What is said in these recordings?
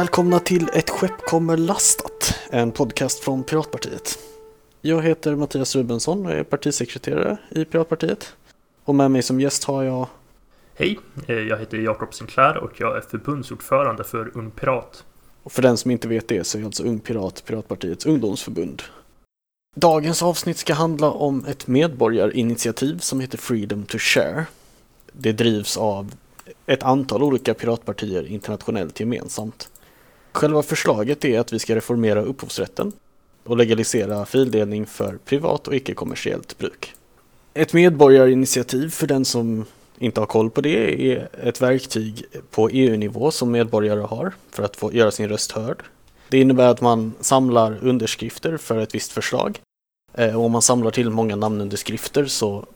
Välkomna till Ett skepp kommer lastat, en podcast från Piratpartiet. Jag heter Mattias Rubensson och är partisekreterare i Piratpartiet. Och med mig som gäst har jag... Hej, eh, jag heter Jakob Sinclair och jag är förbundsordförande för Ung Pirat. Och för den som inte vet det så är alltså Ung Pirat Piratpartiets ungdomsförbund. Dagens avsnitt ska handla om ett medborgarinitiativ som heter Freedom to Share. Det drivs av ett antal olika piratpartier internationellt gemensamt. Själva förslaget är att vi ska reformera upphovsrätten och legalisera fildelning för privat och icke-kommersiellt bruk. Ett medborgarinitiativ för den som inte har koll på det är ett verktyg på EU-nivå som medborgare har för att få göra sin röst hörd. Det innebär att man samlar underskrifter för ett visst förslag. Eh, och om man samlar till många namnunderskrifter så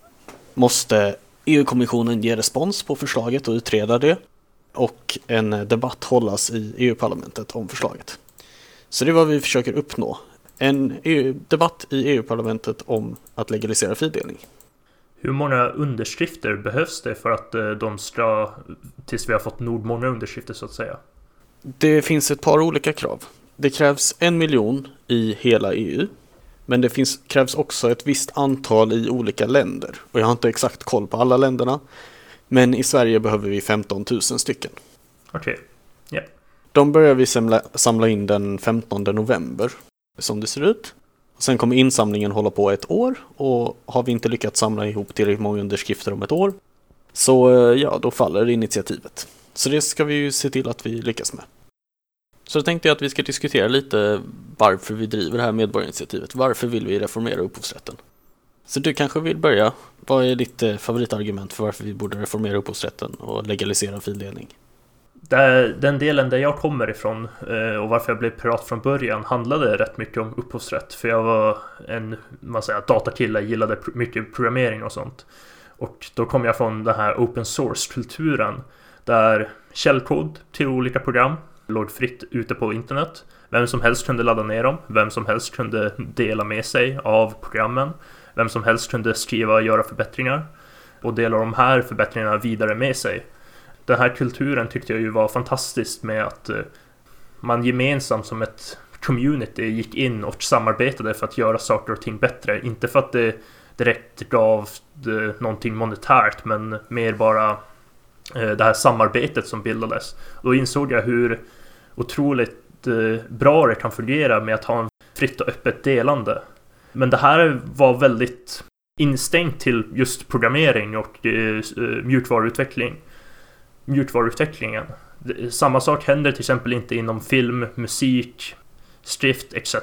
måste EU-kommissionen ge respons på förslaget och utreda det och en debatt hållas i EU-parlamentet om förslaget. Så det är vad vi försöker uppnå. En EU debatt i EU-parlamentet om att legalisera fildelning. Hur många underskrifter behövs det för att eh, de ska, tills vi har fått nog många underskrifter så att säga? Det finns ett par olika krav. Det krävs en miljon i hela EU. Men det finns, krävs också ett visst antal i olika länder. Och jag har inte exakt koll på alla länderna. Men i Sverige behöver vi 15 000 stycken. Okej, okay. Yeah. De börjar vi samla, samla in den 15 november, som det ser ut. Sen kommer insamlingen hålla på ett år och har vi inte lyckats samla ihop tillräckligt många underskrifter om ett år så eh, ja, då faller initiativet. Så det ska vi ju se till att vi lyckas med. Så då tänkte jag att vi ska diskutera lite varför vi driver det här medborgarinitiativet. Varför vill vi reformera upphovsrätten? Så du kanske vill börja? Vad är ditt eh, favoritargument för varför vi borde reformera upphovsrätten och legalisera fildelning? Den delen där jag kommer ifrån eh, och varför jag blev pirat från början handlade rätt mycket om upphovsrätt. För jag var en man säger, datakille, gillade mycket programmering och sånt. Och då kom jag från den här open source-kulturen där källkod till olika program låg fritt ute på internet. Vem som helst kunde ladda ner dem, vem som helst kunde dela med sig av programmen. Vem som helst kunde skriva och göra förbättringar och dela de här förbättringarna vidare med sig. Den här kulturen tyckte jag ju var fantastisk med att eh, man gemensamt som ett community gick in och samarbetade för att göra saker och ting bättre. Inte för att det direkt gav det någonting monetärt men mer bara eh, det här samarbetet som bildades. Då insåg jag hur otroligt bra det kan fungera med att ha en fritt och öppet delande. Men det här var väldigt instängt till just programmering och eh, eh, mjukvaruutveckling mjukvaruutvecklingen. Samma sak händer till exempel inte inom film, musik, skrift etc.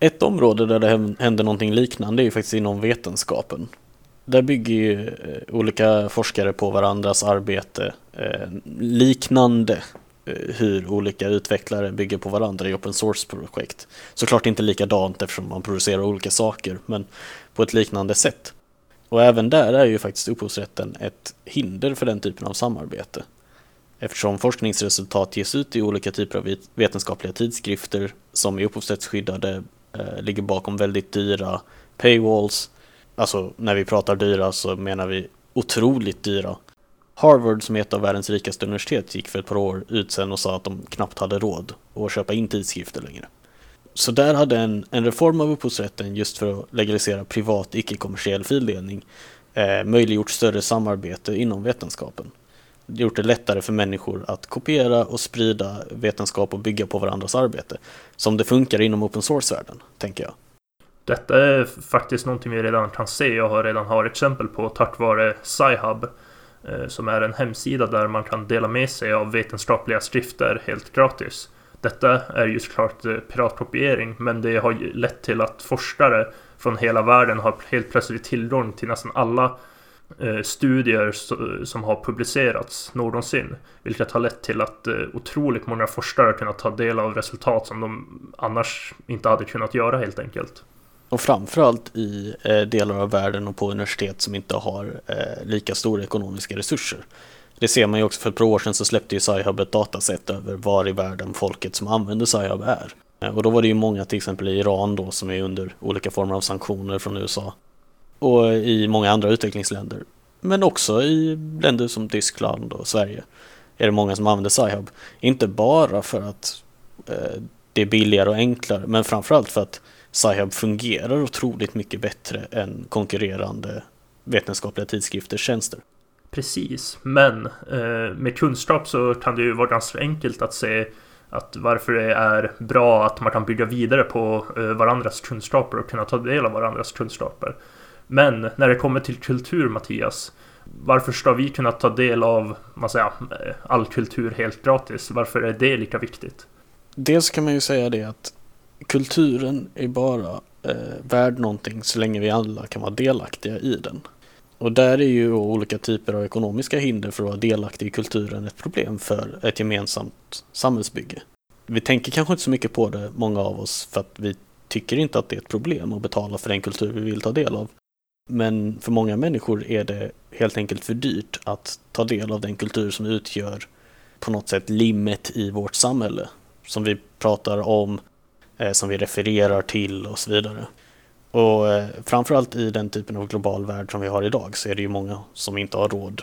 Ett område där det händer någonting liknande är ju faktiskt inom vetenskapen. Där bygger ju eh, olika forskare på varandras arbete eh, liknande Eh, hur olika utvecklare bygger på varandra i open source-projekt. Såklart inte likadant eftersom man producerar olika saker, men på ett liknande sätt. Och även där är ju faktiskt upphovsrätten ett hinder för den typen av samarbete. Eftersom forskningsresultat ges ut i olika typer av vetenskapliga tidskrifter som är upphovsrättsskyddade eh, ligger bakom väldigt dyra paywalls. Alltså när vi pratar dyra så menar vi otroligt dyra. Harvard som är ett av världens rikaste universitet gick för ett par år ut sen och sa att de knappt hade råd att köpa in tidskrifter längre. Så där hade en, en reform av upphovsrätten just för att legalisera privat icke-kommersiell fildelning eh, möjliggjort större samarbete inom vetenskapen. Det gjort det lättare för människor att kopiera och sprida vetenskap och bygga på varandras arbete. Som det funkar inom open source-världen, tänker jag. Detta är faktiskt någonting vi redan kan se och har redan har exempel på tack vare SciHub. Eh, som är en hemsida där man kan dela med sig av vetenskapliga skrifter helt gratis. Detta är ju såklart eh, piratkopiering, men det har lett till att forskare från hela världen har helt plötsligt tillgång till nästan alla eh, studier som har publicerats någonsin. Vilket har lett till att otroligt många forskare kunnat ta del av resultat som de annars inte hade kunnat göra helt enkelt. Och framförallt i eh, delar av världen och på universitet som inte har eh, lika stora ekonomiska resurser. Det ser man ju också för ett par år sedan så släppte ju SciHub ett dataset över var i världen folket som använder SciHub är. Eh, och då var det ju många till exempel i Iran då som är under olika former av sanktioner från USA. Och i många andra utvecklingsländer. Men också i länder som Tyskland och Sverige. är det många som använder Sci-Hub. Inte bara för att eh, det är billigare och enklare, men framförallt för att Sci-Hub fungerar otroligt mycket bättre än konkurrerande vetenskapliga tidskrifters tjänster. Precis, men eh, med kunskap så kan det ju vara ganska enkelt att se att varför det är bra att man kan bygga vidare på eh, varandras kunskaper och kunna ta del av varandras kunskaper. Men när det kommer till kultur, Mattias, varför ska vi kunna ta del av man säger, all kultur helt gratis? Varför är det lika viktigt? Dels kan man ju säga det att kulturen är bara eh, värd någonting så länge vi alla kan vara delaktiga i den. Och där är ju olika typer av ekonomiska hinder för att vara delaktig i kulturen ett problem för ett gemensamt samhällsbygge. Vi tänker kanske inte så mycket på det, många av oss, för att vi tycker inte att det är ett problem att betala för den kultur vi vill ta del av. Men för många människor är det helt enkelt för dyrt att ta del av den kultur som utgör på något sätt limmet i vårt samhälle. Som vi pratar om, Eh, som vi refererar till och så vidare. Och eh, framförallt i den typen av global värld som vi har idag så är det ju många som inte har råd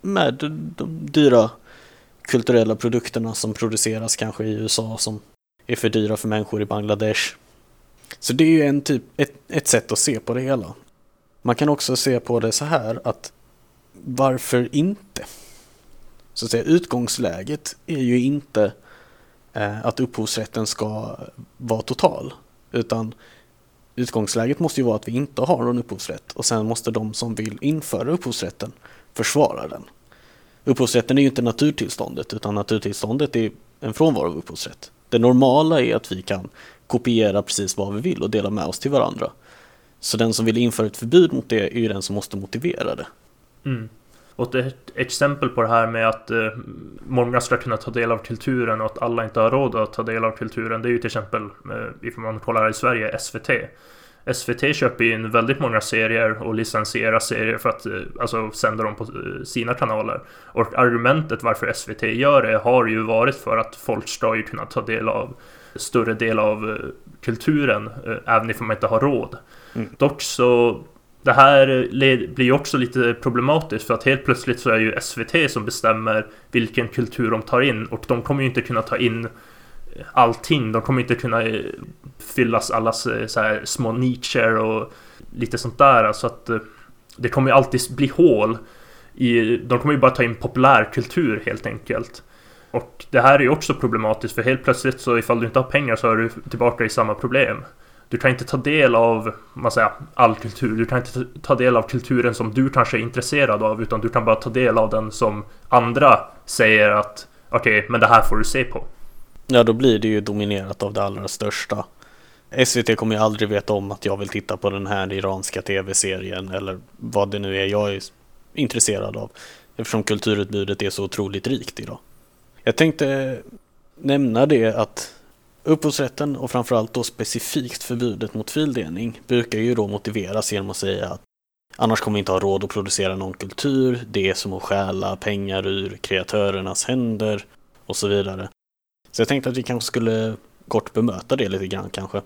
med de dyra kulturella produkterna som produceras kanske i USA som är för dyra för människor i Bangladesh. Så det är ju en typ, ett, ett sätt att se på det hela. Man kan också se på det så här att varför inte? Så att säga, utgångsläget är ju inte Eh, att upphovsrätten ska vara total. Utan utgångsläget måste ju vara att vi inte har någon upphovsrätt och sen måste de som vill införa upphovsrätten försvara den. Upphovsrätten är ju inte naturtillståndet utan naturtillståndet är en frånvaro av upphovsrätt. Det normala är att vi kan kopiera precis vad vi vill och dela med oss till varandra. Så den som vill införa ett förbud mot det är ju den som måste motivera det. Mm. Och ett exempel på det här med att eh, många ska kunna ta del av kulturen och att alla inte har råd att ta del av kulturen. Det är ju till exempel, eh, ifall man kollar i Sverige, SVT. SVT köper in väldigt många serier och licensierar serier för att eh, alltså, sända dem på eh, sina kanaler. Och argumentet varför SVT gör det har ju varit för att folk ska ju kunna ta del av större del av eh, kulturen, även ifall man inte har råd. Mm. Dock så det här blir ju också lite problematiskt för att helt plötsligt så är ju SVT som bestämmer vilken kultur de tar in och de kommer ju inte kunna ta in eh, allting. De kommer inte kunna eh, fyllas alla eh, så här små nischer och lite sånt där. Så att det kommer ju alltid bli hål i, de kommer ju bara ta in populärkultur helt enkelt. Och det här är ju också problematiskt för helt plötsligt så ifall du inte har pengar så är du tillbaka i samma problem. Du kan inte ta del av man säger, all kultur. Du kan inte ta del av kulturen som du kanske är intresserad av utan du kan bara ta del av den som andra säger att okej, okay, men det här får du se på. Ja, då blir det ju dominerat av det allra största. SVT kommer ju aldrig veta om att jag vill titta på den här iranska tv-serien eller vad det nu är jag är intresserad av. Eftersom kulturutbudet är så otroligt rikt idag. Jag tänkte nämna det att upphovsrätten och framförallt då specifikt förbudet mot fildelning brukar ju då motiveras genom att säga att annars kommer vi inte ha råd att producera någon kultur, det är som att stjäla pengar ur kreatörernas händer och så vidare. Så jag tänkte att vi kanske skulle kort bemöta det lite grann kanske.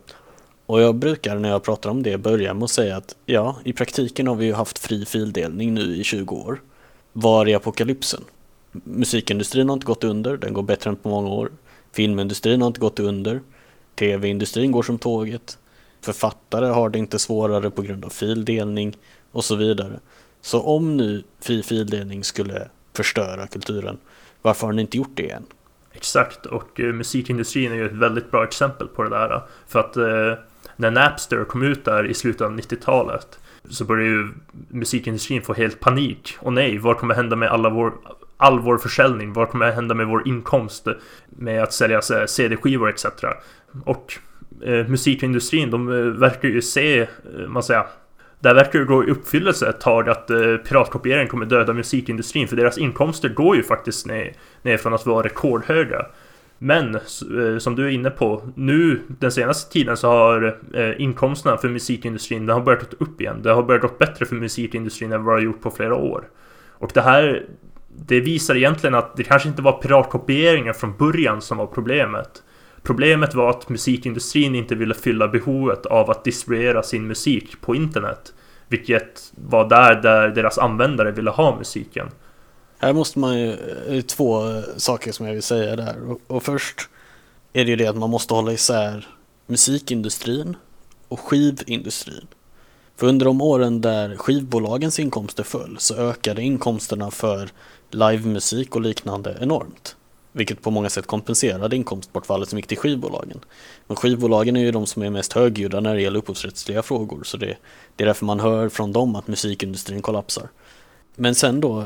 Och jag brukar när jag pratar om det börja med att säga att ja, i praktiken har vi ju haft fri fildelning nu i 20 år. Var är apokalypsen? Musikindustrin har inte gått under, den går bättre än på många år. Filmindustrin har inte gått under. Tv-industrin går som tåget. Författare har det inte svårare på grund av fildelning och så vidare. Så om nu fri fildelning skulle förstöra kulturen, varför har ni inte gjort det än? Exakt, och eh, musikindustrin är ju ett väldigt bra exempel på det där. Eh, för att eh, när Napster kom ut där i slutet av 90-talet så började ju musikindustrin få helt panik. Och nej, vad kommer hända med alla vår, all vår försäljning? Vad kommer hända med vår inkomst med att sälja CD-skivor etc. Och eh, musikindustrin, de eh, verkar ju se, eh, man säger, där verkar det gå i uppfyllelse ett tag att eh, piratkopiering kommer döda musikindustrin för deras inkomster går ju faktiskt ner, ner från att vara rekordhöga. Men eh, som du är inne på, nu den senaste tiden så har eh, inkomsterna för musikindustrin, det har börjat gå upp igen. Det har börjat gå bättre för musikindustrin än vad det har gjort på flera år. Och det här, det visar egentligen att det kanske inte var piratkopieringen från början som var problemet. Problemet var att musikindustrin inte ville fylla behovet av att distribuera sin musik på internet. Vilket var där, där deras användare ville ha musiken. Här måste man ju, det är två eh, saker som jag vill säga där. Och, och först är det ju det att man måste hålla isär musikindustrin och skivindustrin. För under de åren där skivbolagens inkomster föll så ökade inkomsterna för livemusik och liknande enormt. Vilket på många sätt kompenserade inkomstbortfallet som gick till skivbolagen. Men skivbolagen är ju de som är mest högljudda när det gäller upphovsrättsliga frågor. Så det, det är därför man hör från dem att musikindustrin kollapsar. Men sen då,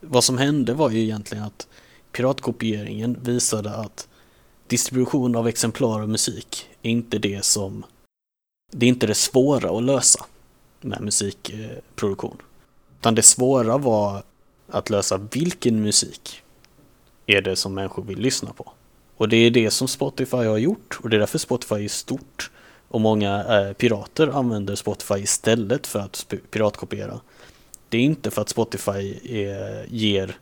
vad som hände var ju egentligen att piratkopieringen visade att distribution av exemplar av musik är inte det som det är inte det svåra att lösa med musikproduktion. Utan det svåra var att lösa vilken musik är det som människor vill lyssna på. Och det är det som Spotify har gjort och det är därför Spotify är stort. Och många eh, pirater använder Spotify istället för att piratkopiera. Det är inte för att Spotify är, ger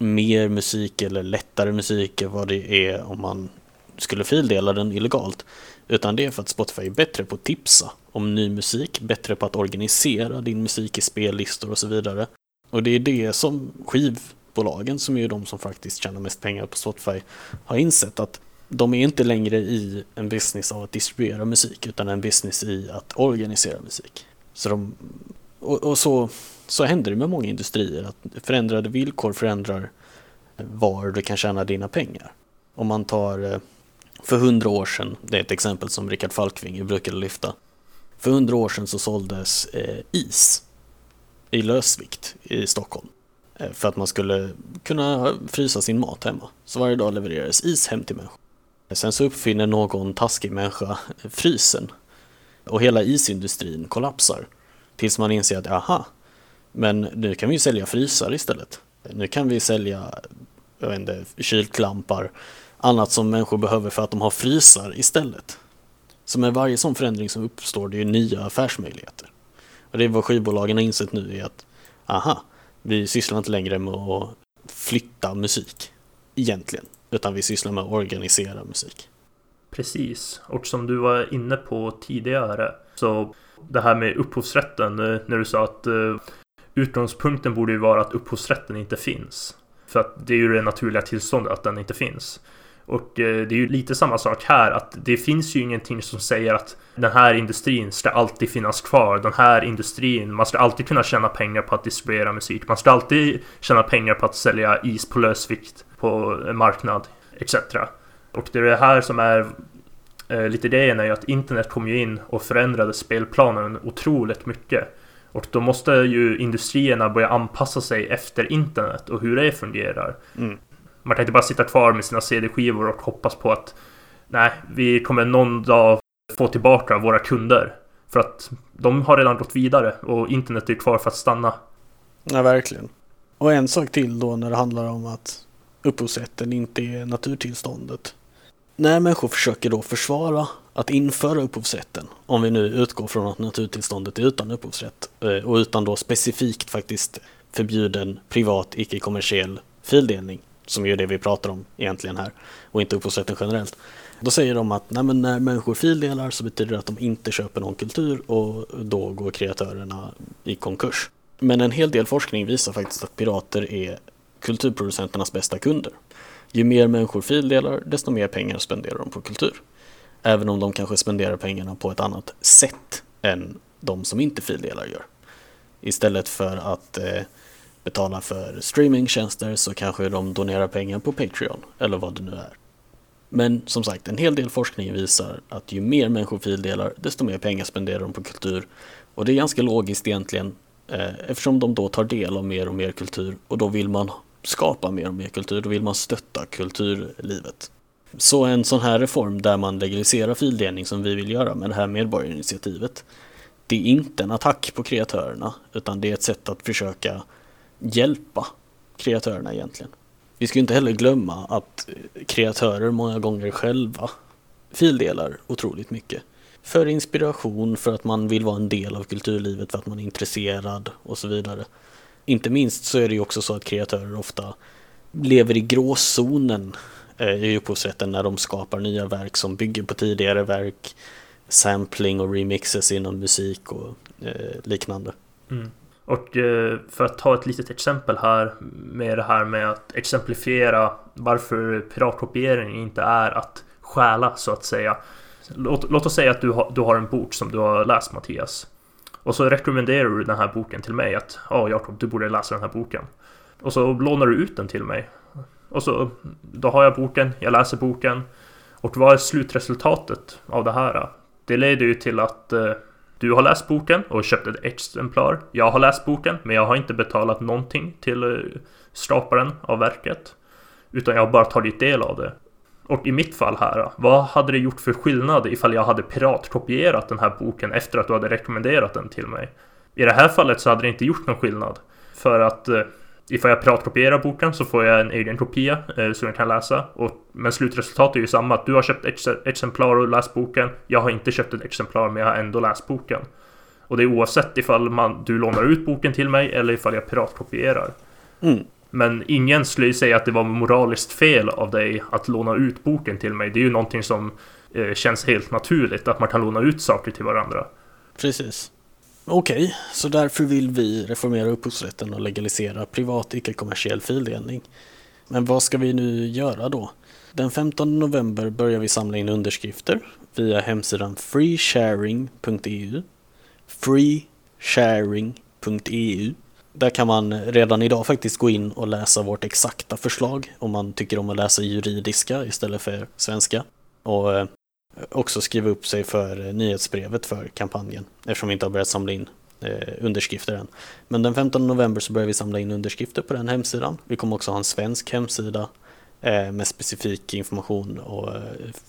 mer musik eller lättare musik än vad det är om man skulle fildela den illegalt. Utan det är för att Spotify är bättre på att tipsa om ny musik, bättre på att organisera din musik i spellistor och så vidare. Och det är det som skivbolagen, som är de som faktiskt tjänar mest pengar på Spotify, har insett att de är inte längre i en business av att distribuera musik utan en business i att organisera musik. Så de, och, och så, så händer det med många industrier att förändrade villkor förändrar eh, var du kan tjäna dina pengar. Om man tar eh, för hundra år sedan, det är ett exempel som Rickard Falkvinge brukade lyfta. För hundra år sedan så såldes eh, is i lösvikt i Stockholm. Eh, för att man skulle kunna frysa sin mat hemma. Så varje dag levererades is hem till människor. Sen så uppfinner någon taskig människa frysen. Och hela isindustrin kollapsar. Tills man inser att aha, men nu kan vi ju sälja frysar istället. Nu kan vi sälja jag vet inte, kylklampar, annat som människor behöver för att de har frysar istället. Så med varje sån förändring som uppstår det är nya affärsmöjligheter. Och det är vad skivbolagen har insett nu är att aha, vi sysslar inte längre med att flytta musik egentligen, utan vi sysslar med att organisera musik. Precis, och som du var inne på tidigare så det här med upphovsrätten eh, när du sa att eh, utgångspunkten borde ju vara att upphovsrätten inte finns. För att det är ju det naturliga tillståndet att den inte finns. Och eh, det är ju lite samma sak här att det finns ju ingenting som säger att den här industrin ska alltid finnas kvar. Den här industrin, man ska alltid kunna tjäna pengar på att distribuera musik. Man ska alltid tjäna pengar på att sälja is på lösvikt på en marknad etc. Och det är det här som är eh, lite grejen är ju att internet kom ju in och förändrade spelplanen otroligt mycket. Och då måste ju industrierna börja anpassa sig efter internet och hur det fungerar. Mm. Man kan inte bara sitta kvar med sina CD-skivor och hoppas på att nej, vi kommer någon dag få tillbaka våra kunder. För att de har redan gått vidare och internet är kvar för att stanna. Ja, verkligen. Och en sak till då när det handlar om att upphovsrätten inte är naturtillståndet. När människor försöker då försvara att införa upphovsrätten, om vi nu utgår från att naturtillståndet är utan upphovsrätt eh, och utan då specifikt faktiskt förbjuden privat icke-kommersiell fildelning, som är det vi pratar om egentligen här och inte upphovsrätten generellt. Då säger de att nej, men när människor fildelar så betyder det att de inte köper någon kultur och då går kreatörerna i konkurs. Men en hel del forskning visar faktiskt att pirater är kulturproducenternas bästa kunder. Ju mer människor fildelar, desto mer pengar spenderar de på kultur. Även om de kanske spenderar pengarna på ett annat sätt än de som inte fildelar gör. Istället för att eh, betalar för streamingtjänster så kanske de donerar pengar på Patreon eller vad det nu är. Men som sagt, en hel del forskning visar att ju mer människor fildelar, desto mer pengar spenderar de på kultur. Och det är ganska logiskt egentligen, eh, eftersom de då tar del av mer och mer kultur och då vill man skapa mer och mer kultur, då vill man stötta kulturlivet. Så en sån här reform där man legaliserar fildelning som vi vill göra med det här medborgarinitiativet, det är inte en attack på kreatörerna, utan det är ett sätt att försöka hjälpa kreatörerna egentligen. Vi ska inte heller glömma att kreatörer många gånger själva fildelar otroligt mycket. För inspiration, för att man vill vara en del av kulturlivet, för att man är intresserad och så vidare. Inte minst så är det ju också så att kreatörer ofta lever i gråzonen eh, i upphovsrätten när de skapar nya verk som bygger på tidigare verk, sampling och remixes inom musik och eh, liknande. Mm. Och eh, för att ta ett litet exempel här med det här med att exemplifiera varför piratkopiering inte är att stjäla så att säga. Låt, låt oss säga att du har, du har en bok som du har läst Mattias. Och så rekommenderar du den här boken till mig att ja Jakob, du borde läsa den här boken. Och så lånar du ut den till mig. Och så då har jag boken, jag läser boken. Och vad är slutresultatet av det här? Det leder ju till att eh, du har läst boken och köpt ett exemplar. Jag har läst boken, men jag har inte betalat någonting till eh, skaparen av verket. Utan jag har bara tagit del av det. Och i mitt fall här, vad hade det gjort för skillnad ifall jag hade piratkopierat den här boken efter att du hade rekommenderat den till mig? I det här fallet så hade det inte gjort någon skillnad. För att eh, ifall jag piratkopierar boken så får jag en egen kopia eh, som jag kan läsa. Och, men slutresultatet är ju samma. Att du har köpt ett exemplar och läst boken. Jag har inte köpt ett exemplar men jag har ändå läst boken. Och det är oavsett ifall man, du lånar ut boken till mig eller ifall jag piratkopierar. Mm. Men ingen skulle ju säga att det var moraliskt fel av dig att låna ut boken till mig. Det är ju någonting som eh, känns helt naturligt, att man kan låna ut saker till varandra. Precis. Okej, okay, så därför vill vi reformera upphovsrätten och legalisera privat icke-kommersiell fildelning. Men vad ska vi nu göra då? Den 15 november börjar vi samla in underskrifter via hemsidan freesharing.eu freesharing.eu Där kan man redan idag faktiskt gå in och läsa vårt exakta förslag om man tycker om att läsa juridiska istället för svenska. Och eh, också skriva upp sig för eh, nyhetsbrevet för kampanjen eftersom vi inte har börjat samla in eh, underskrifter än. Men den 15 november så börjar vi samla in underskrifter på den hemsidan. Vi kommer också ha en svensk hemsida eh, med specifik information och eh,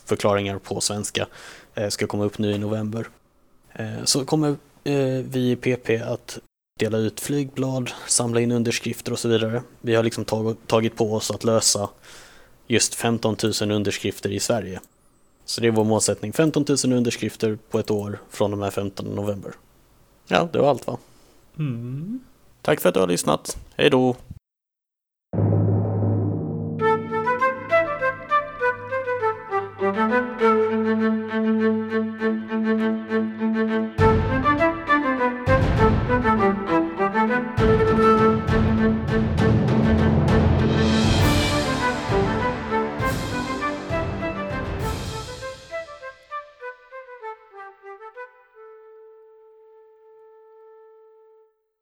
förklaringar på svenska. Eh, ska komma upp nu i november. Eh, så kommer vi i PP att dela ut flygblad, samla in underskrifter och så vidare. Vi har liksom tag tagit på oss att lösa just 15 000 underskrifter i Sverige. Så det är vår målsättning. 15 000 underskrifter på ett år från och med 15 november. Ja, det var allt va? Mm. Tack för att du har lyssnat. Hej då!